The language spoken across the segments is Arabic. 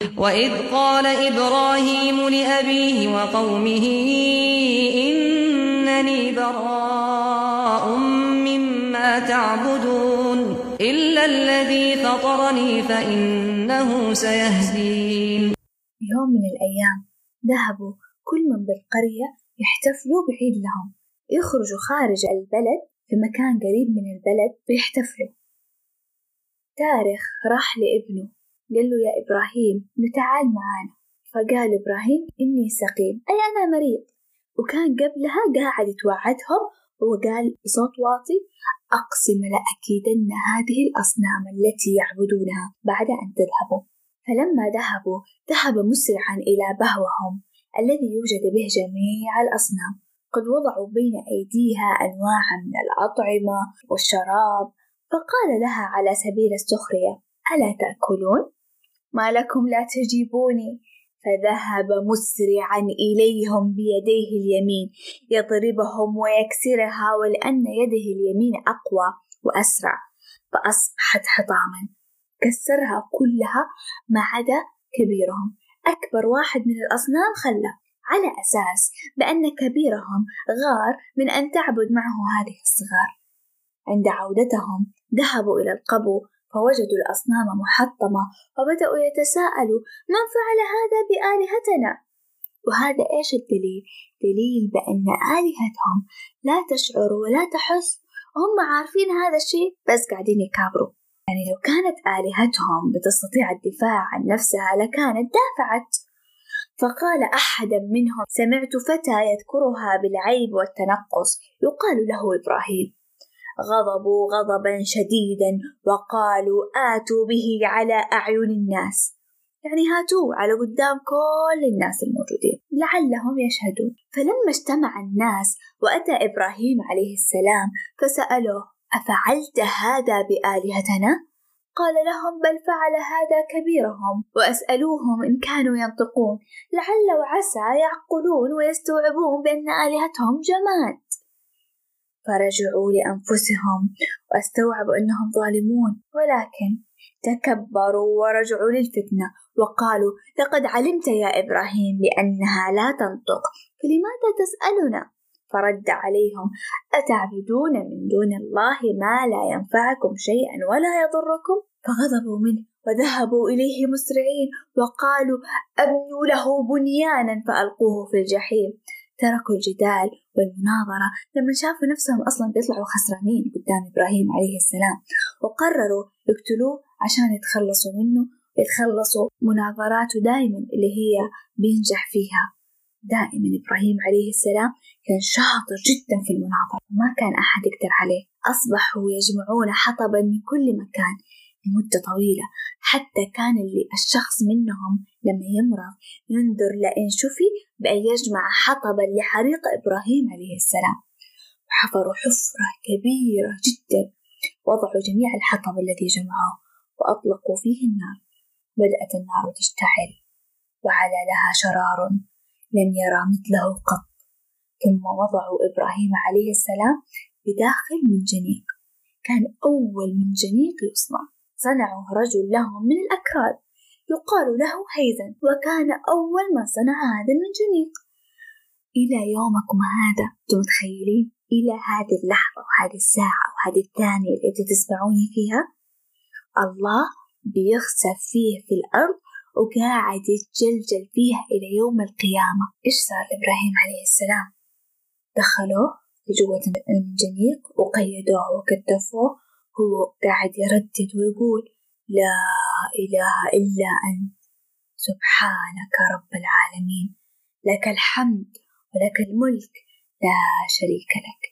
وإذ قال إبراهيم لأبيه وقومه إنني براء مما تعبدون إلا الذي فطرني فإنه سيهدين. يوم من الأيام ذهبوا كل من بالقرية يحتفلوا بعيد لهم. يخرجوا خارج البلد في مكان قريب من البلد ويحتفلوا. تاريخ راح لابنه قال له يا إبراهيم تعال معانا. فقال إبراهيم إني سقيم. أي أنا مريض. وكان قبلها قاعد يتوعدهم وقال بصوت واطي أقسم لأكيدن هذه الأصنام التي يعبدونها بعد أن تذهبوا. فلما ذهبوا ذهب مسرعا إلى بهوهم الذي يوجد به جميع الأصنام. قد وضعوا بين أيديها أنواعا من الأطعمة والشراب فقال لها على سبيل السخرية ألا تأكلون؟ ما لكم لا تجيبوني. فذهب مسرعا إليهم بيديه اليمين يضربهم ويكسرها ولأن يده اليمين أقوى وأسرع. فأصبحت حطاما. كسرها كلها ما عدا كبيرهم. أكبر واحد من الأصنام خلى على أساس بأن كبيرهم غار من أن تعبد معه هذه الصغار. عند عودتهم ذهبوا إلى القبو فوجدوا الأصنام محطمة وبدأوا يتساءلوا من فعل هذا بآلهتنا؟ وهذا إيش الدليل؟ دليل بأن آلهتهم لا تشعر ولا تحس. وهم عارفين هذا الشيء بس قاعدين يكابروا. يعني لو كانت آلهتهم بتستطيع الدفاع عن نفسها لكانت دافعت. فقال أحدا منهم سمعت فتى يذكرها بالعيب والتنقص. يقال له إبراهيم. غضبوا غضبا شديدا وقالوا آتوا به على أعين الناس. يعني هاتوه على قدام كل الناس الموجودين. لعلهم يشهدون. فلما اجتمع الناس وأتى إبراهيم عليه السلام فسألوه أفعلت هذا بآلهتنا؟ قال لهم بل فعل هذا كبيرهم وأسألوهم إن كانوا ينطقون. لعل وعسى يعقلون ويستوعبون بأن آلهتهم جماد. فرجعوا لأنفسهم واستوعبوا أنهم ظالمون. ولكن تكبروا ورجعوا للفتنة وقالوا لقد علمت يا إبراهيم بأنها لا تنطق فلماذا تسألنا؟ فرد عليهم أتعبدون من دون الله ما لا ينفعكم شيئا ولا يضركم؟ فغضبوا منه وذهبوا إليه مسرعين وقالوا أبنوا له بنيانا فألقوه في الجحيم. تركوا الجدال والمناظرة لما شافوا نفسهم أصلا بيطلعوا خسرانين قدام إبراهيم عليه السلام. وقرروا يقتلوه عشان يتخلصوا منه يتخلصوا مناظراته دائما اللي هي بينجح فيها. دائما إبراهيم عليه السلام كان شاطر جدا في المناظرة ما كان أحد يقدر عليه. أصبحوا يجمعون حطبا من كل مكان لمدة طويلة حتى كان اللي الشخص منهم لما يمرض ينذر لئن شفي بأن يجمع حطبا لحريق إبراهيم عليه السلام. وحفروا حفرة كبيرة جدا وضعوا جميع الحطب الذي جمعوه وأطلقوا فيه النار. بدأت النار تشتعل وعلى لها شرار لم يرى مثله قط. ثم وضعوا إبراهيم عليه السلام بداخل منجنيق كان أول منجنيق يصنع. صنعه رجل لهم من الأكراد. يقال له هيزن وكان أول من صنع هذا المنجنيق. إلى يومكم هذا أنتم متخيلين؟ إلى هذه اللحظة وهذه الساعة وهذه الثانية التي تسمعوني فيها؟ الله بيخسف فيه في الأرض وقاعد يتجلجل فيها إلى يوم القيامة. إيش صار إبراهيم عليه السلام؟ دخلوه جوة المنجنيق وقيدوه وكتفوه هو قاعد يردد ويقول لا إله إلا أنت سبحانك رب العالمين لك الحمد ولك الملك لا شريك لك.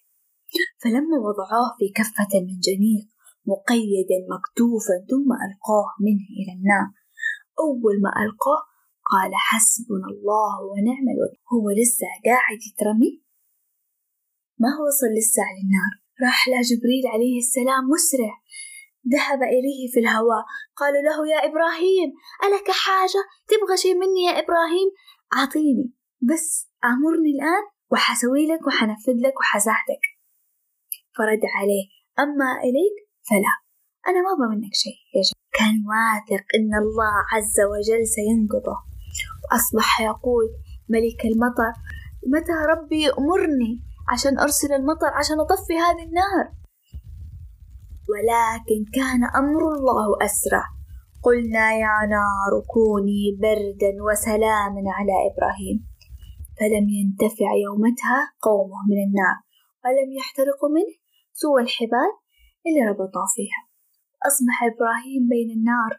فلما وضعوه في كفة المنجنيق مقيدا مكتوفا ثم ألقوه منه إلى النار أول ما ألقوه قال حسبنا الله ونعم الوكيل. هو لسه قاعد يترمي؟ ما هو وصل لسه على النار؟ راح له جبريل عليه السلام مسرع. ذهب إليه في الهواء. قالوا له يا إبراهيم ألك حاجة؟ تبغى شيء مني يا إبراهيم؟ أعطيني. بس أمرني الآن وحسوي لك وحنفذ لك وحساعدك. فرد عليه. أما إليك؟ فلا. أنا ما أبغى منك شيء يا جماعة. كان واثق إن الله عز وجل سينقذه وأصبح يقول ملك المطر متى ربي يأمرني عشان أرسل المطر عشان أطفي هذه النار ولكن كان أمر الله أسرع. قلنا يا نار كوني بردا وسلاما على إبراهيم. فلم ينتفع يومتها قومه من النار ولم يحترقوا منه سوى الحبال اللي ربطوا فيها. أصبح إبراهيم بين النار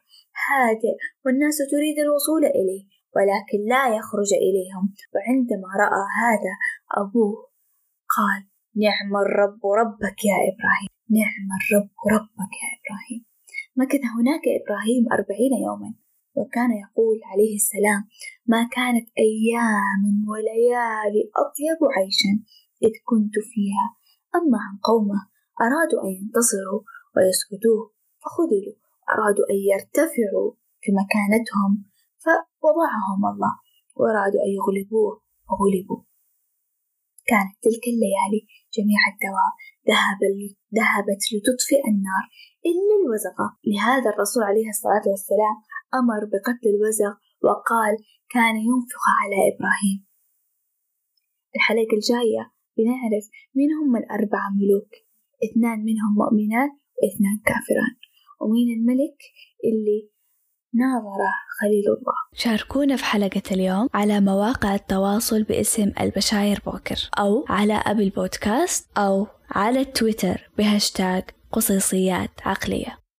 هادئ والناس تريد الوصول إليه ولكن لا يخرج إليهم. وعندما رأى هذا أبوه قال نعم الرب ربك يا إبراهيم. نعم الرب ربك يا إبراهيم. مكث هناك إبراهيم أربعين يوما. وكان يقول عليه السلام ما كانت أيام وليالي أطيب عيشا إذ كنت فيها. أما عن قومه أرادوا أن ينتصروا ويسكتوه. فخذلوا. أرادوا أن يرتفعوا في مكانتهم. فوضعهم الله. وأرادوا أن يغلبوه. وغلبوا. كانت تلك الليالي جميع الدواب ذهب ذهبت لتطفئ النار. إلا الوزغة لهذا الرسول عليه الصلاة والسلام أمر بقتل الوزغ وقال كان ينفخ على إبراهيم. الحلقة الجاية بنعرف مين هم الأربعة ملوك اثنان منهم مؤمنان واثنان كافران. ومين الملك اللي ناظرة خليل الله. شاركونا في حلقة اليوم على مواقع التواصل باسم البشاير بوكر أو على أبل بودكاست أو على التويتر بهاشتاج قصيصيات عقلية.